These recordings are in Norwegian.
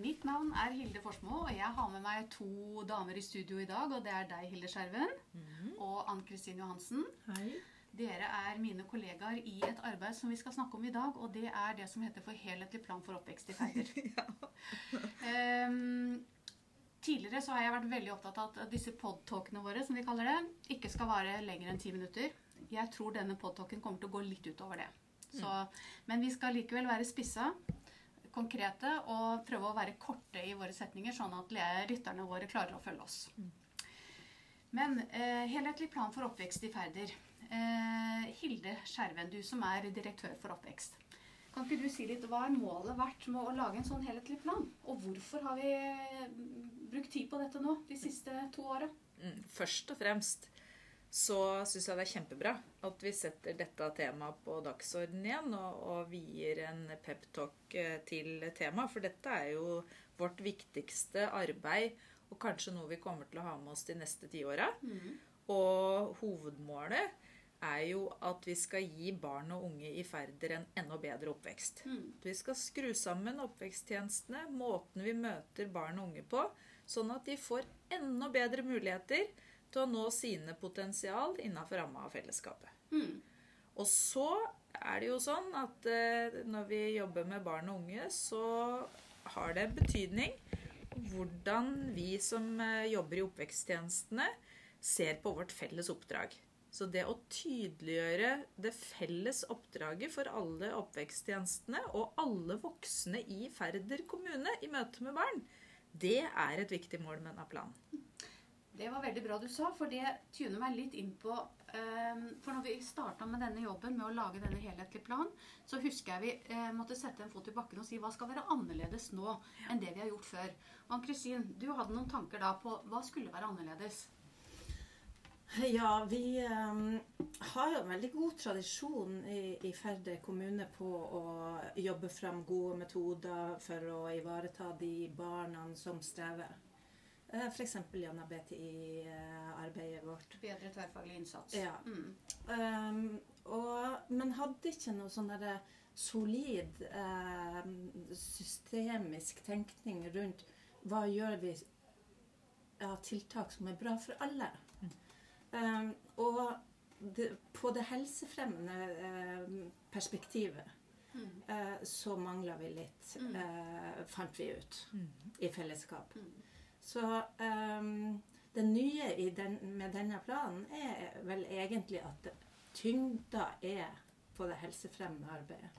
mitt navn er Hilde Forsmo, og jeg har med meg to damer i studio i dag. og Det er deg, Hilde Skjerven, og Ann Kristin Johansen. Hei. Dere er mine kollegaer i et arbeid som vi skal snakke om i dag, og det er det som heter For helhetlig plan for oppvekst i Færder. um, tidligere så har jeg vært veldig opptatt av at disse podtalkene våre, som vi kaller det, ikke skal vare lenger enn ti minutter. Jeg tror denne podtalken kommer til å gå litt utover det. Så, men vi skal likevel være spissa, konkrete og prøve å være korte i våre setninger, sånn at lytterne våre klarer å følge oss. Men eh, helhetlig plan for oppvekst i Færder. Eh, Hilde Skjerven, du som er direktør for oppvekst. Kan ikke du si litt, Hva er målet vært med å lage en sånn helhetlig plan? Og hvorfor har vi mm, brukt tid på dette nå de siste to åra? Mm, Først og fremst så syns jeg det er kjempebra at vi setter dette temaet på dagsordenen igjen og, og vier en peptalk eh, til temaet. For dette er jo vårt viktigste arbeid, og kanskje noe vi kommer til å ha med oss de neste tiåra. Og hovedmålet er jo at vi skal gi barn og unge i Færder en enda bedre oppvekst. Mm. Vi skal skru sammen oppveksttjenestene, måten vi møter barn og unge på, sånn at de får enda bedre muligheter til å nå sine potensial innenfor ramma av fellesskapet. Mm. Og så er det jo sånn at eh, når vi jobber med barn og unge, så har det betydning hvordan vi som eh, jobber i oppveksttjenestene, ser på vårt felles oppdrag. Så det å tydeliggjøre det felles oppdraget for alle oppveksttjenestene og alle voksne i Færder kommune i møte med barn, det er et viktig mål med denne planen. Det var veldig bra du sa, for det tuner meg litt inn på eh, For når vi starta med denne jobben med å lage denne helhetlige planen, så husker jeg vi eh, måtte sette en fot i bakken og si hva skal være annerledes nå enn det vi har gjort før. Og Ann-Kristin, du hadde noen tanker da på hva skulle være annerledes? Ja, vi um, har jo en veldig god tradisjon i, i Færder kommune på å jobbe frem gode metoder for å ivareta de barna som strever. Eh, F.eks. gjennom BTI-arbeidet vårt. Bedre tverrfaglig innsats. Ja. Mm. Um, og, men hadde ikke noe sånn solid eh, systemisk tenkning rundt hva gjør vi av tiltak som er bra for alle. Um, og det, på det helsefremmende eh, perspektivet Mm. eh, så mangla vi litt, Mm. eh, fant vi ut, i fellesskap. Mm. Så um, det nye i den, med denne planen er vel egentlig at tyngda er på det helsefremmende arbeidet.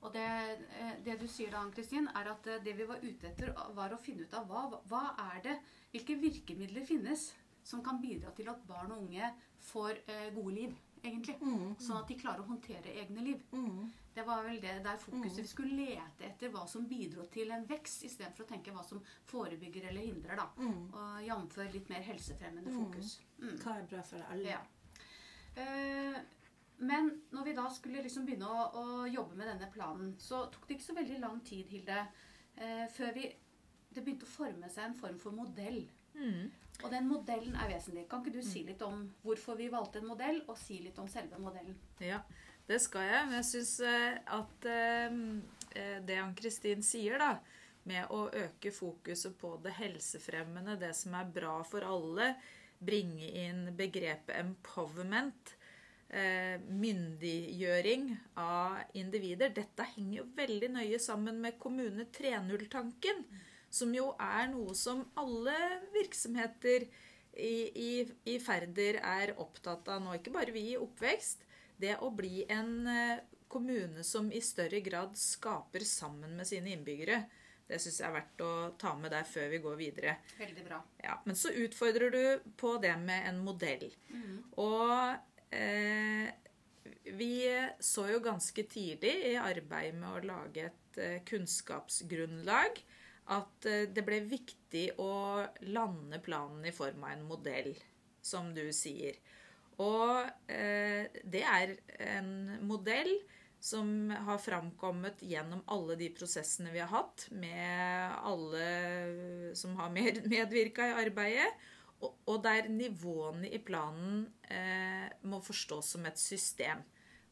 Og det, eh, det du sier da, Ann-Kristin, er at eh, det vi var ute etter, var å finne ut av hva, hva er det, hvilke virkemidler finnes som kan bidra til at barn og unge får eh, gode liv, egentlig. Sånn at de klarer å håndtere egne liv. Mm. Det var vel det der fokuset. Vi skulle lete etter hva som bidro til en vekst, istedenfor å tenke hva som forebygger eller hindrer. da. Mm. Og Jf. litt mer helsefremmende fokus. Mm. Hva er bra for alle? Ja. Eh, men når vi da skulle liksom begynne å, å jobbe med denne planen, så tok det ikke så veldig lang tid, Hilde, eh, før vi, det begynte å forme seg en form for modell. Mm. Og den modellen er vesentlig. Kan ikke du si litt om hvorfor vi valgte en modell, og si litt om selve modellen? Ja, det skal jeg. Men jeg syns at eh, det Ann-Kristin sier, da, med å øke fokuset på det helsefremmende, det som er bra for alle, bringe inn begrepet empowerment, eh, myndiggjøring av individer Dette henger jo veldig nøye sammen med Kommune 3.0-tanken, som jo er noe som alle virksomheter i, i, i Færder er opptatt av nå. Ikke bare vi i oppvekst. Det å bli en eh, kommune som i større grad skaper sammen med sine innbyggere. Det syns jeg er verdt å ta med der før vi går videre. Veldig bra. Ja, men så utfordrer du på det med en modell. Og eh, vi så jo ganske tidlig i arbeidet med å lage et eh, kunnskapsgrunnlag at eh, det ble viktig å lande planen i form av en modell, som du sier. Og eh, det er en modell som har framkommet gjennom alle de prosessene vi har hatt, med alle som har medvirka i arbeidet, og, der nivåene i planen eh, må forstås som et system.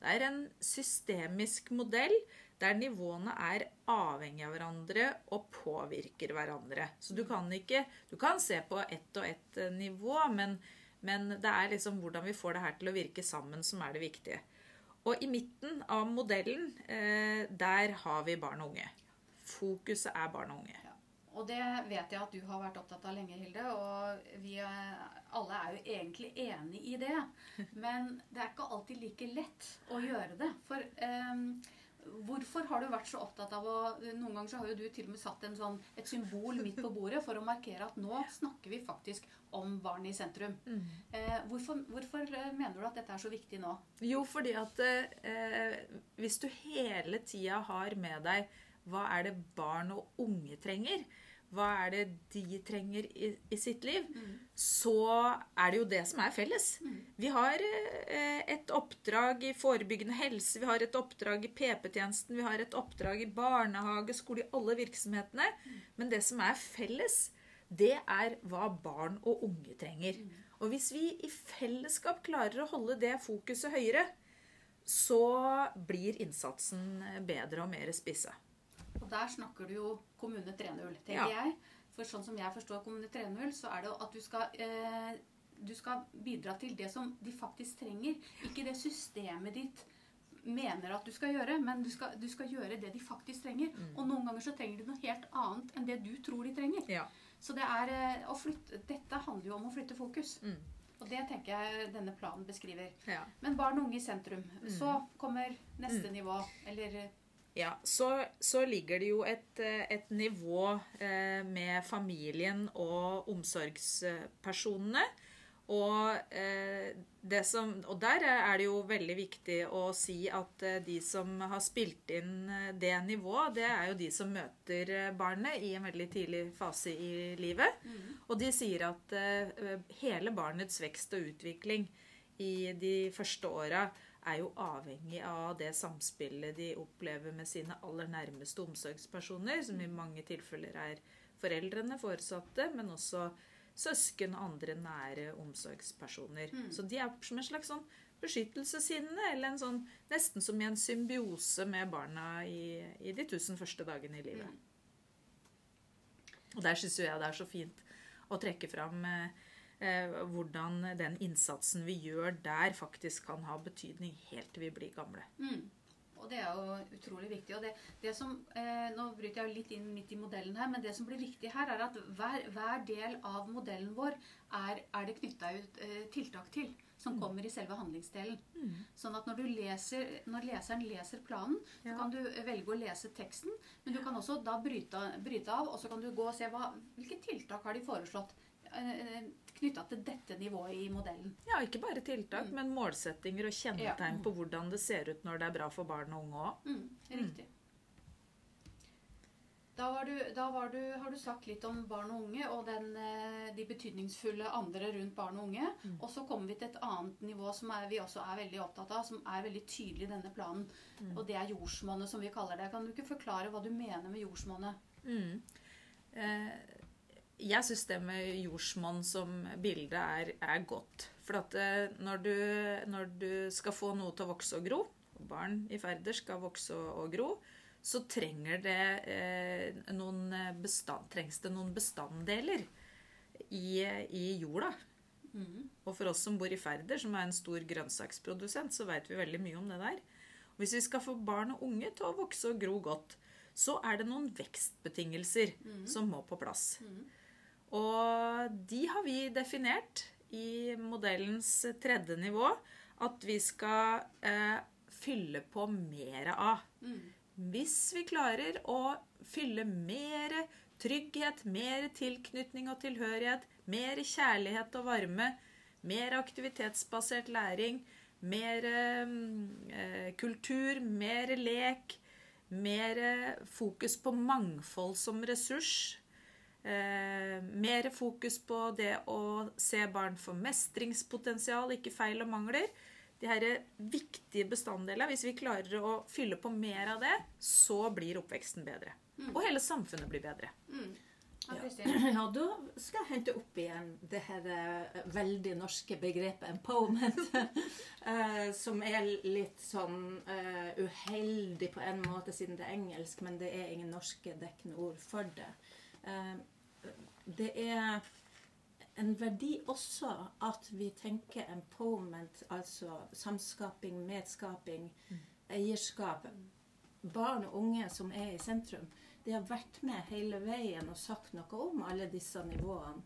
Det er en systemisk modell der nivåene er avhengig av hverandre og påvirker hverandre. Så du kan ikke Du kan se på ett og ett eh, nivå, men, men det er liksom hvordan vi får det her til å virke sammen, som er det viktige. Og i midten av modellen, eh, der har vi barn og unge. Fokuset er barn og unge. Ja. Og det vet jeg at du har vært opptatt av lenge, Hilde. Og vi alle er jo egentlig enig i det. Men det er ikke alltid like lett å gjøre det. For eh, Hvorfor har du vært så opptatt av å Noen ganger så har jo du til og med satt sånn, et symbol midt på bordet for å markere at nå snakker vi faktisk om barn i sentrum. Mm. Eh, hvorfor, hvorfor, eh, mener du at dette er så viktig nå? Jo, fordi at eh, hvis du hele tida har med deg hva er det barn og unge trenger, hva er det de trenger i, i sitt liv, mm. så er det jo det som er felles. Mm. Vi har eh, et oppdrag i forebyggende helse, vi har et oppdrag i PP-tjenesten, vi har et oppdrag i barnehage, skole, i alle virksomhetene. Mm. Men det som er felles, det er hva barn og unge trenger. Mm. Og hvis vi i fellesskap klarer å holde det fokuset høyere, så blir innsatsen bedre og mer spissa. Der snakker du jo kommune 3.0, tenker ja. jeg. For sånn som jeg forstår kommune 3.0, så er det at du skal, eh, du skal bidra til det som de faktisk trenger. Ikke det systemet ditt mener at du skal gjøre, men du skal, du skal gjøre det de faktisk trenger. Mm. Og noen ganger så trenger de noe helt annet enn det du tror de trenger. Ja. Så det er eh, å flytte, dette handler jo om å flytte fokus. Mm. Og det tenker jeg denne planen beskriver. Ja. Men barn og unge i sentrum. Mm. Så kommer neste mm. nivå. Eller ja, så, så, ligger det jo et, eh, et nivå eh, med familien og omsorgspersonene. Og, eh, som, og, der er det jo veldig viktig å si at eh, de som har spilt inn det nivået, det er jo de som møter barnet i en veldig tidlig fase i livet. Mm. Og de sier at eh, hele barnets vekst og utvikling i de første åra er jo avhengig av det samspillet de opplever med sine aller nærmeste omsorgspersoner, som i mange tilfeller er foreldrene, foresatte, men også søsken og andre nære omsorgspersoner. Mm. Så de er som en slags sånn beskyttelseshinne, eller en sånn, nesten som i en symbiose med barna i, i de tusen første dagene i livet. Mm. Og der syns jeg det er så fint å trekke fram Eh, hvordan den innsatsen vi gjør der, faktisk kan ha betydning helt til vi blir gamle. Mm. Og det er jo utrolig viktig. Og det, det som, eh, nå bryter jeg litt inn midt i modellen her, men det som blir viktig her, er at hver, hver del av modellen vår er, er det knytta ut eh, tiltak til. Som mm. kommer i selve handlingsdelen. Mm. Sånn at når, leser, når, leseren leser planen, ja. så kan du velge å lese teksten. Men du kan også da bryte, bryte av, og så kan du gå og se hva, hvilke tiltak har de foreslått. Knytta til dette nivået i modellen. Ja, ikke bare tiltak, mm. men målsettinger og kjennetegn ja. på hvordan det ser ut når det er bra for barn og unge òg. Mm, riktig. Da, du, da du, har du sagt litt om barn og unge og den, eh, de betydningsfulle andre rundt barn og unge. Mm. Og så kommer vi til et annet nivå som er, vi også er veldig opptatt av, som er veldig tydelig i denne planen. Mm. Og det er jordsmonnet, som vi kaller det. Kan du ikke forklare hva du mener med jordsmonnet? Mm. Eh, jeg syns det med jordsmonn som bilde er, er godt. For at eh, når du, når du, skal få noe til å vokse og gro, og barn i ferder skal vokse og, gro, så trenger det eh, noen bestand, trengs det noen bestanddeler i, i jorda. Mm. Og for oss som bor i Færder, som er en stor grønnsaksprodusent, så veit vi veldig mye om det der. Og hvis vi skal få barn og unge til å vokse og gro godt, så er det noen vekstbetingelser mm. som må på plass. Mm. Og de har vi definert i modellens tredje nivå at vi skal eh, fylle på mer av. Mm. Hvis vi klarer å fylle mer trygghet, mer tilknytning og tilhørighet, mer kjærlighet og varme, mer aktivitetsbasert læring, mer eh, kultur, mer lek, mer fokus på mangfold som ressurs, Eh, mer fokus på det å se barn for mestringspotensial, ikke feil og mangler. de her viktige bestanddelene, hvis vi klarer å fylle på mer av det, så blir oppveksten bedre. Og hele samfunnet blir bedre. Mm. Ja, Ja. Da skal jeg hente opp igjen det her eh, veldig norske begrepet empowerment. eh, som er litt sånn uheldig på en måte siden det er engelsk, men det er ingen norske dekkende ord for det. Eh, det er en verdi også at vi tenker empowerment, altså samskaping, medskaping, eierskap. Barn og unge som er i sentrum, de har vært med hele veien og sagt noe om alle disse nivåene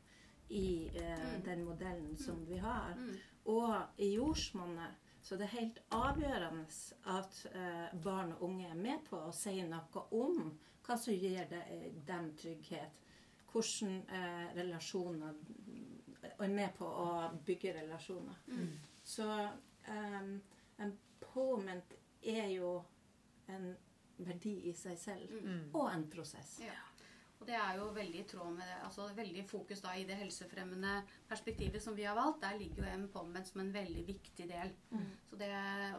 i eh, den modellen som vi har. Mm. Og i jordsmonnet så det er helt avgjørende at eh, barn og unge er med på å si noe om hva som gir dem trygghet. Hvordan eh, relasjoner Og er med på å bygge relasjoner. Mm. Så um, empowerment er jo en verdi i seg selv. Mm. Og en prosess. Ja. Og det er jo veldig i tråd med det, altså veldig fokus da i det helsefremmende perspektivet som vi har valgt. Der ligger jo empowerment som en veldig viktig del. Mm. Så det,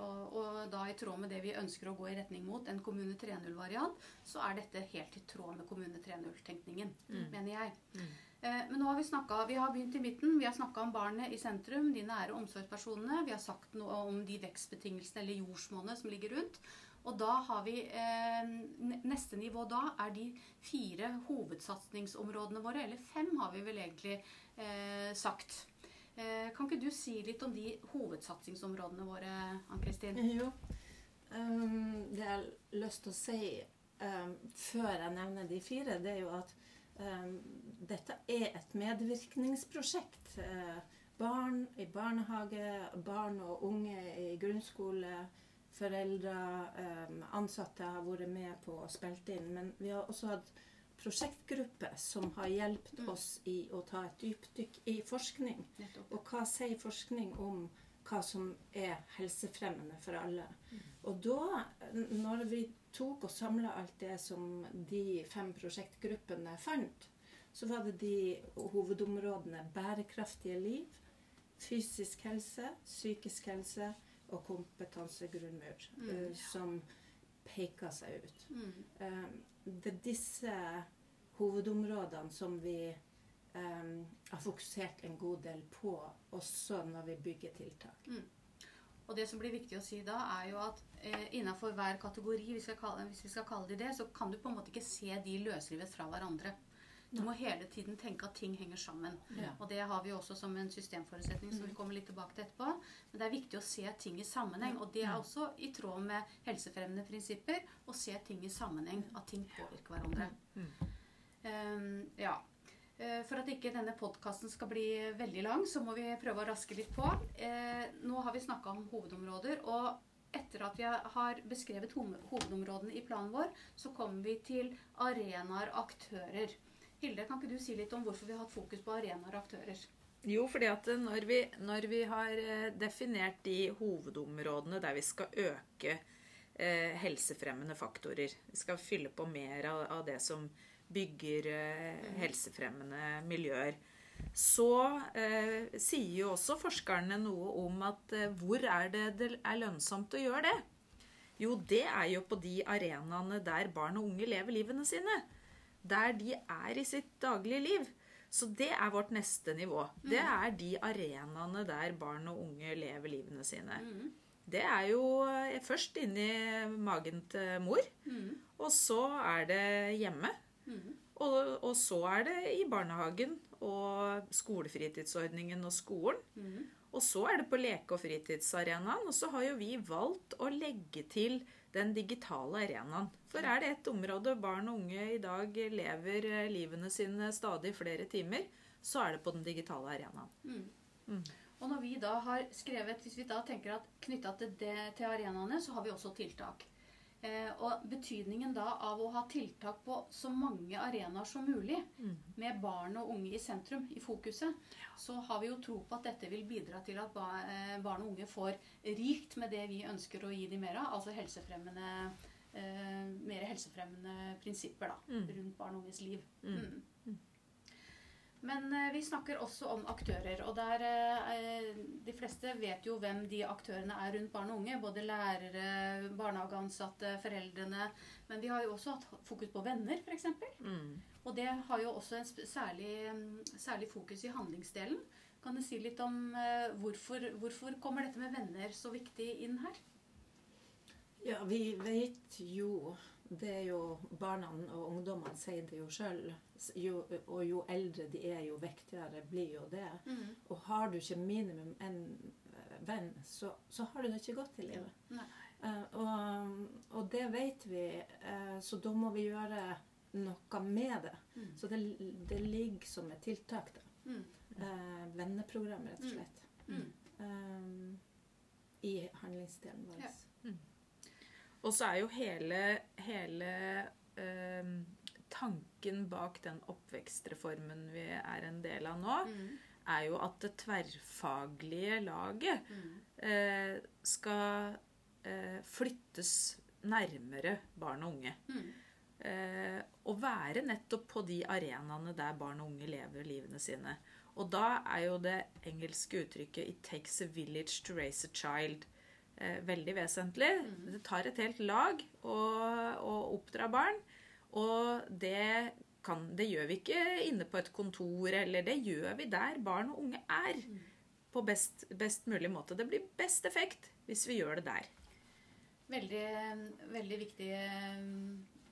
og, og da i tråd med det vi ønsker å gå i retning mot, en Kommune 3.0-variant, så er dette helt i tråd med Kommune 3.0-tenkningen, mener jeg. Mm. Eh, men nå har vi snakket, vi har begynt i midten. Vi har snakka om barnet i sentrum, de nære omsorgspersonene. Vi har sagt noe om de vekstbetingelsene eller jordsmonnet som ligger rundt. Og da har vi eh, Neste nivå da er de fire hovedsatsingsområdene våre. Eller fem, har vi vel egentlig eh, sagt. Eh, kan ikke du si litt om de hovedsatsingsområdene våre, Ann-Kristin? Jo. Um, det jeg har lyst til å si um, før jeg nevner de fire, det er jo at um, dette er et medvirkningsprosjekt. Uh, barn i barnehage, barn og unge i grunnskole, foreldre, um, ansatte har vært med på og spilt inn. Men vi har også hatt prosjektgrupper som har hjulpet Mm. oss i å ta et dypdykk i forskning. Og hva sier forskning om hva som er helsefremmende for alle? Og da, når vi tok og samla alt det som de fem prosjektgruppene fant, så var det de hovedområdene bærekraftige liv, fysisk helse, psykisk helse og kompetansegrunnmur Mm, eh, ja. som peker seg ut. Mm. Eh, det er disse hovedområdene som vi um, har fokusert en god del på, også når vi bygger tiltak. Og det som blir viktig å si da, er jo at eh, innenfor hver kategori, hvis vi, kalle, hvis vi skal kalle det det, så kan du på en måte ikke se de løsrivet fra hverandre. Du må hele tiden tenke at ting henger sammen. Ja. Og det har vi også som en systemforutsetning, som vi kommer litt tilbake til etterpå. Men det er viktig å se ting i sammenheng. Og det er også i tråd med helsefremmende prinsipper å se ting i sammenheng. At ting påvirker hverandre. Um, ja. Eh, For at ikke denne podkasten skal bli veldig lang, så må vi prøve å raske litt på. Eh, nå har vi snakka om hovedområder. Og etter at vi har beskrevet hovedområdene i planen vår, så kommer vi til arenaer, aktører. Hilde, kan ikke du si litt om hvorfor vi har hatt fokus på arenaer og aktører? Jo, fordi at når vi, når vi har eh, definert de hovedområdene der vi skal øke eh, helsefremmende faktorer, vi skal fylle på mer av, av det som bygger eh, helsefremmende miljøer, så eh, sier jo også forskerne noe om at eh, hvor er det det er lønnsomt å gjøre det? Jo, det er jo på de arenaene der barn og unge lever livene sine. Der de er i sitt daglige liv. Så det er vårt neste nivå. Det er de arenaene der barn og unge lever livene sine. Mhm. Det er jo eh, først inni magen til mor, Mhm. og så er det hjemme. Og, og så er det i barnehagen og skolefritidsordningen og skolen. Og så er det på leke- og fritidsarenaen. Og så har jo vi valgt å legge til den digitale arenaen. For er det et område barn og unge i dag lever eh, livene sine stadig flere timer, så er det på den digitale arenaen. Mm. Mm. Og når vi da har skrevet, hvis vi da tenker at knytta til, det- til arenaene, så har vi også tiltak. Eh, og betydningen da av å ha tiltak på så mange arenaer som mulig, Mm. med barn og unge i sentrum, i fokuset, så har vi jo tro på at dette vil bidra til at eh, barn og unge får rikt med det vi ønsker å gi dem mer av, altså helsefremmende, eh, mer helsefremmende prinsipper da, Mm. rundt barn og unges liv. Mm. Men eh, vi snakker også om aktører. Og der eh, De fleste vet jo hvem de aktørene er rundt barn og unge. Både lærere, barnehageansatte, foreldrene. Men vi har jo også hatt fokus på venner, f.eks. Mm. Og det har jo også en særlig, særlig fokus i handlingsdelen. Kan du si litt om eh, hvorfor, hvorfor kommer dette med venner så viktig inn her? Ja, vi vet jo Det er jo barna og ungdommene sier det jo sjøl. Og jo eldre de er, jo viktigere blir jo det. Og har du ikke minimum en eh, venn, så, så har du det ikke godt i livet. Eh, og, og det vet vi, uh, så da må vi gjøre noe med det. Mm. Så det, det ligger som et tiltak, da. Mm. Uh, venneprogram, rett og slett. Mm. Eh, I handlingsdelen vår. Ja. Og så er jo hele, hele eh, tanken bak den oppvekstreformen vi er en del av nå, Mm. er jo at det tverrfaglige laget Mm. eh, skal eh, flyttes nærmere barn og unge. Mm. Eh, og være nettopp på de arenaene der barn og unge lever livene sine. Og da er jo det engelske uttrykket 'it takes a village to raise a child' veldig vesentlig. Det tar et helt lag å, å oppdra barn. Og det, kan, det gjør vi ikke inne på et kontor, eller det gjør vi der barn og unge er. På best, best mulig måte. Det blir best effekt hvis vi gjør det der. Veldig, veldig viktig eh,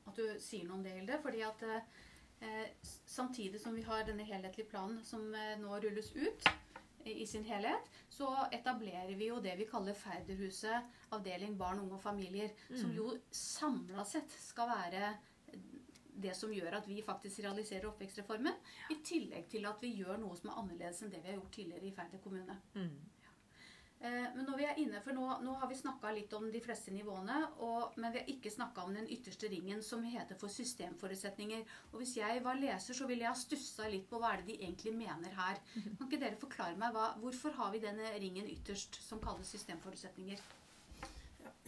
at du sier noe om det, Hilde. fordi at eh, samtidig som vi har denne helhetlige planen som eh, nå rulles ut i, sin helhet, så etablerer vi jo det vi kaller Færderhuset avdeling barn, unge og familier. Som jo samla sett skal være det som gjør at vi faktisk realiserer oppvekstreformen. I tillegg til at vi gjør noe som er annerledes enn det vi har gjort tidligere i Færder kommune. Mm. Eh, Men når vi er inne, for nå, nå har vi snakka litt om de fleste nivåene, og, men vi har ikke snakka om den ytterste ringen, som heter for systemforutsetninger. Og hvis jeg var leser, så ville jeg ha stussa litt på hva er det de egentlig mener her. Kan ikke dere forklare meg hva, hvorfor har vi denne ringen ytterst, som kalles systemforutsetninger?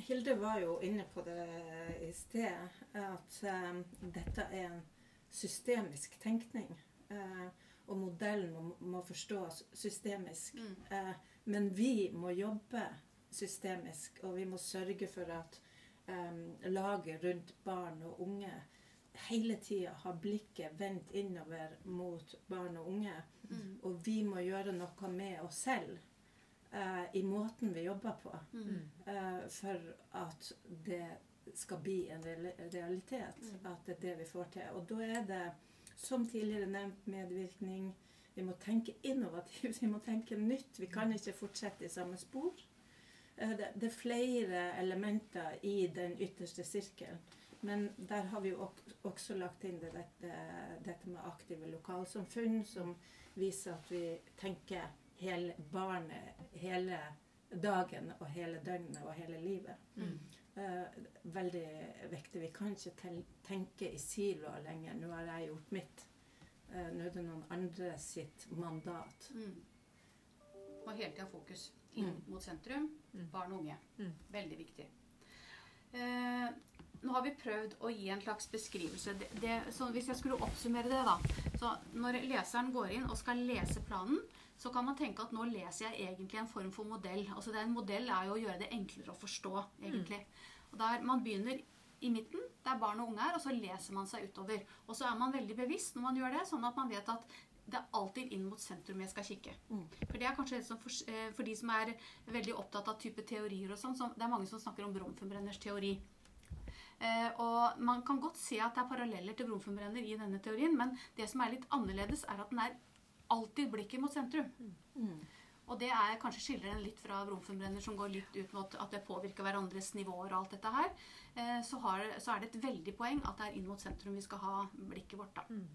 Hilde var jo inne på det i sted, at eh, dette er en systemisk tenkning. Uh, og modellen må, må forstås systemisk. Mm. Eh, men vi må jobbe systemisk, og vi må sørge for at um, laget rundt barn og unge hele tida har blikket vendt innover mot barn og unge. Mm. Og vi må gjøre noe med oss selv uh, i måten vi jobber på. Mm. uh, for at det skal bli en realitet. Mm. At det er det vi får til. Og da er det, som tidligere nevnt, medvirkning. Vi må tenke innovativt, vi må tenke nytt. Vi kan ikke fortsette i samme spor. Eh, Det, er flere elementer i den ytterste sirkelen. Men der har vi jo også lagt inn det, dette, dette med aktive lokalsamfunn, som viser at vi tenker hele barnet hele dagen og hele døgnet og hele livet. Mm. Eh, veldig viktig. Vi kan ikke tenke i siloer lenger. Nå har jeg gjort mitt. Eh, er noen andre sitt mandat. Mm. Og hele tida fokus inn Mm. mot sentrum, Mm. barn og unge. Mm. Veldig viktig. Eh, nå har vi prøvd å gi en slags beskrivelse. Det, det, så hvis jeg skulle oppsummere det, da så Når leseren går inn og skal lese planen, så kan man tenke at nå leser jeg egentlig en form for modell. Altså det En modell er jo å gjøre det enklere å forstå, egentlig. Og der Man begynner i midten, der barn og unge er, og så leser man seg utover. Og så er man veldig bevisst når man gjør det, sånn at man vet at det er alltid inn mot sentrum jeg skal kikke. Mm. For det er kanskje for, eh, for de som er veldig opptatt av type teorier og sånn, så det er mange som snakker om Bromfenbrenners teori. Eh, og man kan godt se at det er paralleller til Bromfenbrenner i denne teorien, men det som er litt annerledes, er at den er alltid blikket mot sentrum. Mm. Og det er kanskje skiller den litt fra Bromfenbrenner, som går litt ut mot at det påvirker hverandres nivåer og alt dette her. Eh, så, har, så er det et veldig poeng at det er inn mot sentrum vi skal ha blikket vårt, da. Mm.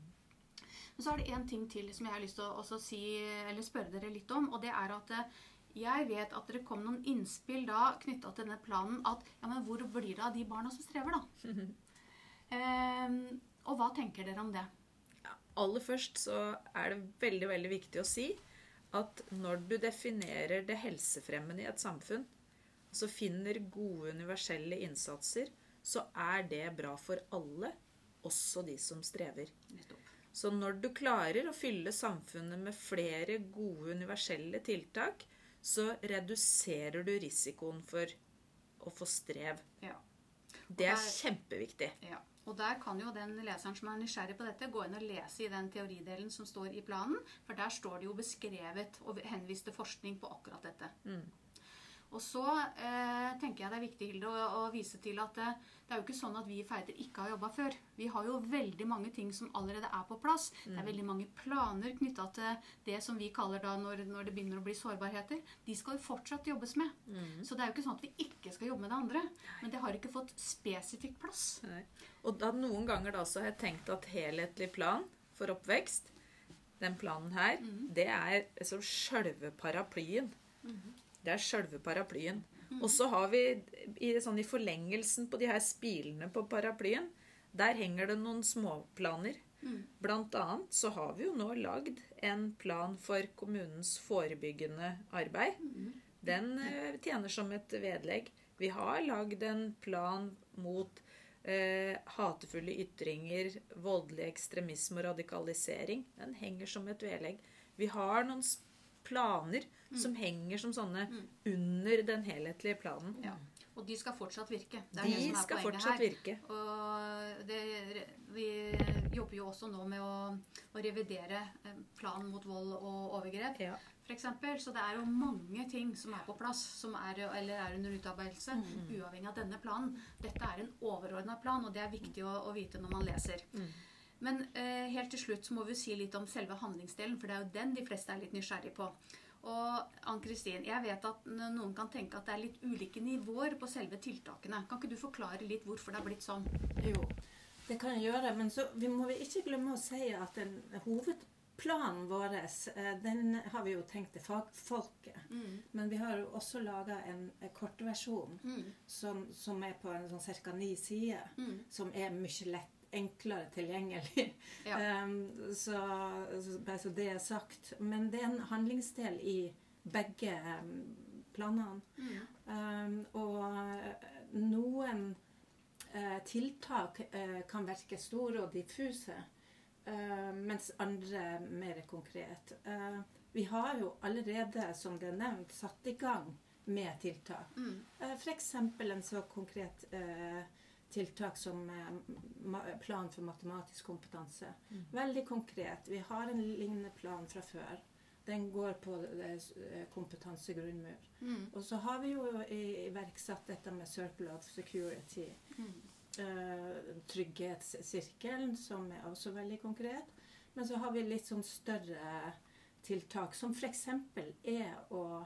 Men så er det en ting til som jeg har lyst til å også si, eller spørre dere litt om. Og det er at eh, jeg vet at dere kom noen innspill da knytta til denne planen at ja, men hvor blir det av de barna som strever, da? um, og hva tenker dere om det? Aller først så er det veldig, veldig viktig å si at når du definerer det helsefremmende i et samfunn, så finner gode universelle innsatser, så er det bra for alle, også de som strever. Så når du klarer å fylle samfunnet med flere gode universelle tiltak, så reduserer du risikoen for å få strev. Ja. Det er kjempeviktig. Ja. Og der kan jo den leseren som er nysgjerrig på dette, gå inn og lese i den teoridelen som står i planen. For der står det jo beskrevet og henvist til forskning på akkurat dette. Og så eh, tenker jeg det er viktig Hilde, å, å vise til at eh, det er jo ikke sånn at vi i Feider ikke har jobba før. Vi har jo veldig mange ting som allerede er på plass. Det er veldig mange planer knytta til det som vi kaller da når, når det begynner å bli sårbarheter. De skal jo fortsatt jobbes med. Så det er jo ikke sånn at vi ikke skal jobbe med det andre. Men det har ikke fått spesifikk plass. Nei. Og da noen ganger da så har jeg tenkt at helhetlig plan for oppvekst, den planen her, det er liksom sjølve paraplyen. Det er sjølve paraplyen. Og så har vi i, sånn, i forlengelsen på de her spilene på paraplyen, der henger det noen småplaner. Blant annet så har vi jo nå lagd en plan for kommunens forebyggende arbeid. Den eh, tjener som et vedlegg. Vi har lagd en plan mot eh, hatefulle ytringer, voldelig ekstremisme og radikalisering. Den henger som et vedlegg. Vi har noen planer som henger som sånne under den helhetlige planen. Ja. Og de skal fortsatt virke. Det er det De som er skal poenget her. virke. Og det, vi jobber jo også nå med å, å revidere eh, planen mot vold og overgrep. Ja. For eksempel, så det er jo mange ting som er på plass, som er, eller er under utarbeidelse, uavhengig av denne planen. Dette er en overordna plan, og det er viktig å, å vite når man leser. Men eh, helt til slutt så må vi si litt om selve handlingsdelen, for det er jo den de fleste er litt nysgjerrig på. Og Ann-Kristin, jeg vet at noen kan tenke at det er litt ulike nivåer på selve tiltakene. Kan ikke du forklare litt hvorfor det har blitt sånn? Jo, det kan jeg gjøre. Men så vi må vi ikke glemme å si at den hovedplanen vår, eh, den har vi jo tenkt til fagfolket. Men vi har jo også laga en kortversjon mm. som, som er på en sånn ca. ni sider. Som er mye lett, enklere tilgjengelig. Ja. Um, så, bare så det er sagt. Men det er en handlingsdel i begge um, planene. Um, og eh, noen uh, tiltak uh, kan virke store og diffuse, uh, mens andre mer konkret. Vi har jo allerede, som det er nevnt, satt i gang med tiltak. Mm. F.eks. en så konkret eh, tiltak som eh, plan for matematisk kompetanse. Veldig konkret. Vi har en lignende plan fra før. Den går på eh, eh, kompetansegrunnmur. Mm. Og så har vi jo iverksatt dette med Circle of Security. Mm. Uh, trygghetssirkelen, som er også veldig konkret. Men så har vi litt sånn større tiltak, som f.eks. er å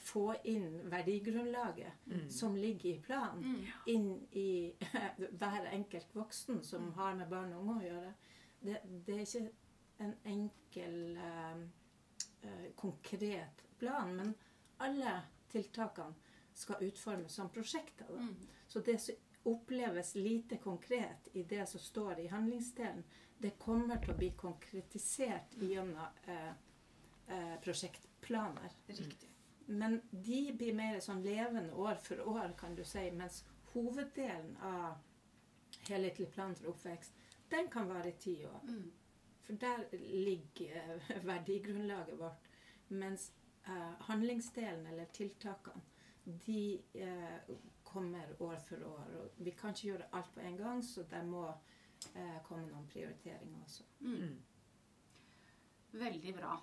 få inn verdigrunnlaget som ligger i planen, Mm. inn i hver enkelt voksen som har med barn og unge å gjøre. Det, det er ikke en enkel, eh, eh, konkret plan, men alle tiltakene skal utformes som prosjekter. Da. Mm. Så det som oppleves lite konkret i det som står i handlingsdelen, det kommer til å bli konkretisert gjennom eh, eh, prosjektplaner. Riktig. Men de blir mer sånn levende år for år, kan du si, mens hoveddelen av helhetlig plan for oppvekst, den kan vare i ti år. Mm. For der ligger verdigrunnlaget vårt. Mens eh, handlingsdelen, eller tiltakene, de eh, kommer år for år. Og vi kan ikke gjøre alt på en gang, så det må eh, komme noen prioriteringer også. Mm. Veldig bra.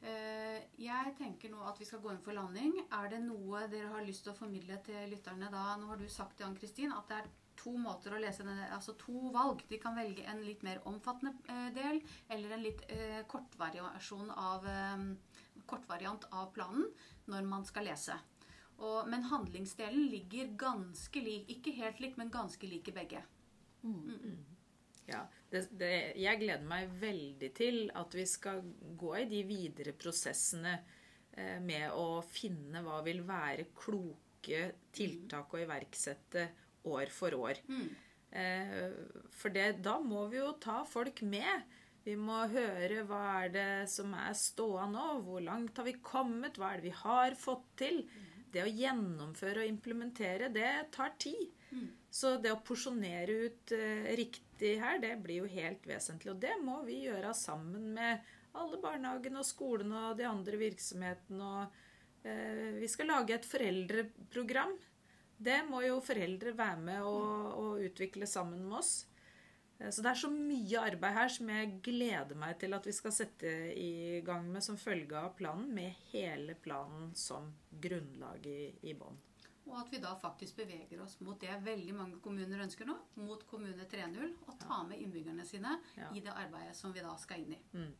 Eh, Jeg tenker nå at vi skal gå inn for landing. Er det noe dere har lyst til å formidle til lytterne da? Nå har du sagt til Ann-Kristin at det er to måter å lese denne, altså to valg. De kan velge en litt mer omfattende eh, del eller en litt eh, kortvariasjon av, kortvariant av planen når man skal lese. Og, men handlingsdelen ligger ganske lik, ikke helt lik, men ganske lik i begge. Ja, det, det, jeg gleder meg veldig til at vi skal gå i de videre prosessene eh, med å finne hva vil være kloke tiltak å iverksette år for år. Eh, for det, da må vi jo ta folk med. Vi må høre hva er det som er ståa nå, hvor langt har vi kommet, hva er det vi har fått til. det å gjennomføre og implementere, det tar tid. Mm. Så det å porsjonere ut eh, riktig her, det blir jo helt vesentlig. Og det må vi gjøre sammen med alle barnehagene og skolene og de andre virksomhetene. Og eh, vi skal lage et foreldreprogram. Det må jo foreldre være med og, og utvikle sammen med oss. Eh, Så det er så mye arbeid her som jeg gleder meg til at vi skal sette i gang med som følge av planen, med hele planen som grunnlag i, i bånn. Og at vi da faktisk beveger oss mot det veldig mange kommuner ønsker nå, mot Kommune 3.0, og ta med innbyggerne sine Ja. i det arbeidet som vi da skal inn i. Mm.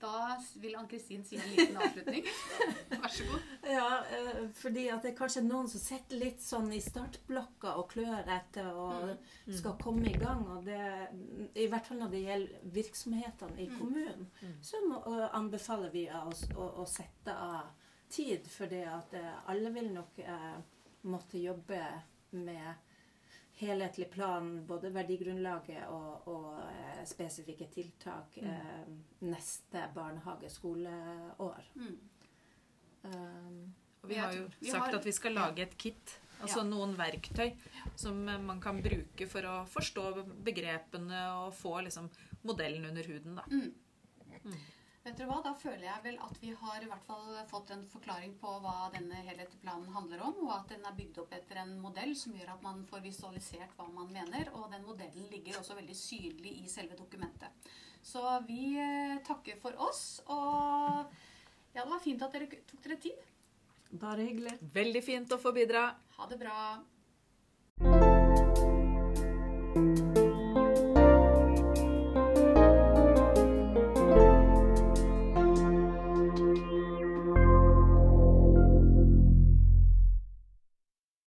Da vil Ann-Kristin si en liten avslutning. Vær så god. Ja, eh, fordi at det er kanskje noen som sitter litt sånn i startblokka og klør etter og Mm. skal komme i gang. Og det, I hvert fall når det gjelder virksomhetene i Mm. kommunen, Mm. så må, anbefaler vi oss å, å sette av tid. For det at eh, alle vil nok eh, måtte jobbe med helhetlig plan, både verdigrunnlaget og, og eh, spesifikke tiltak Mm. eh, neste barnehage-skoleår. Mm. Um, Og vi har jo vi sagt har- at vi skal lage et kit. Altså Ja. noen verktøy som man kan bruke for å forstå begrepene og få liksom modellen under huden. da. Mm. Dere hva? Da føler jeg vel at vi har i hvert fall fått en forklaring på hva denne helhetlige planen handler om, og at den er bygd opp etter en modell som gjør at man får visualisert hva man mener, og den modellen ligger også veldig synlig i selve dokumentet. Så vi eh, takker for oss, og ja, det var fint at dere tok dere tid. bare hyggelig. Veldig fint å få bidra. Ha det bra.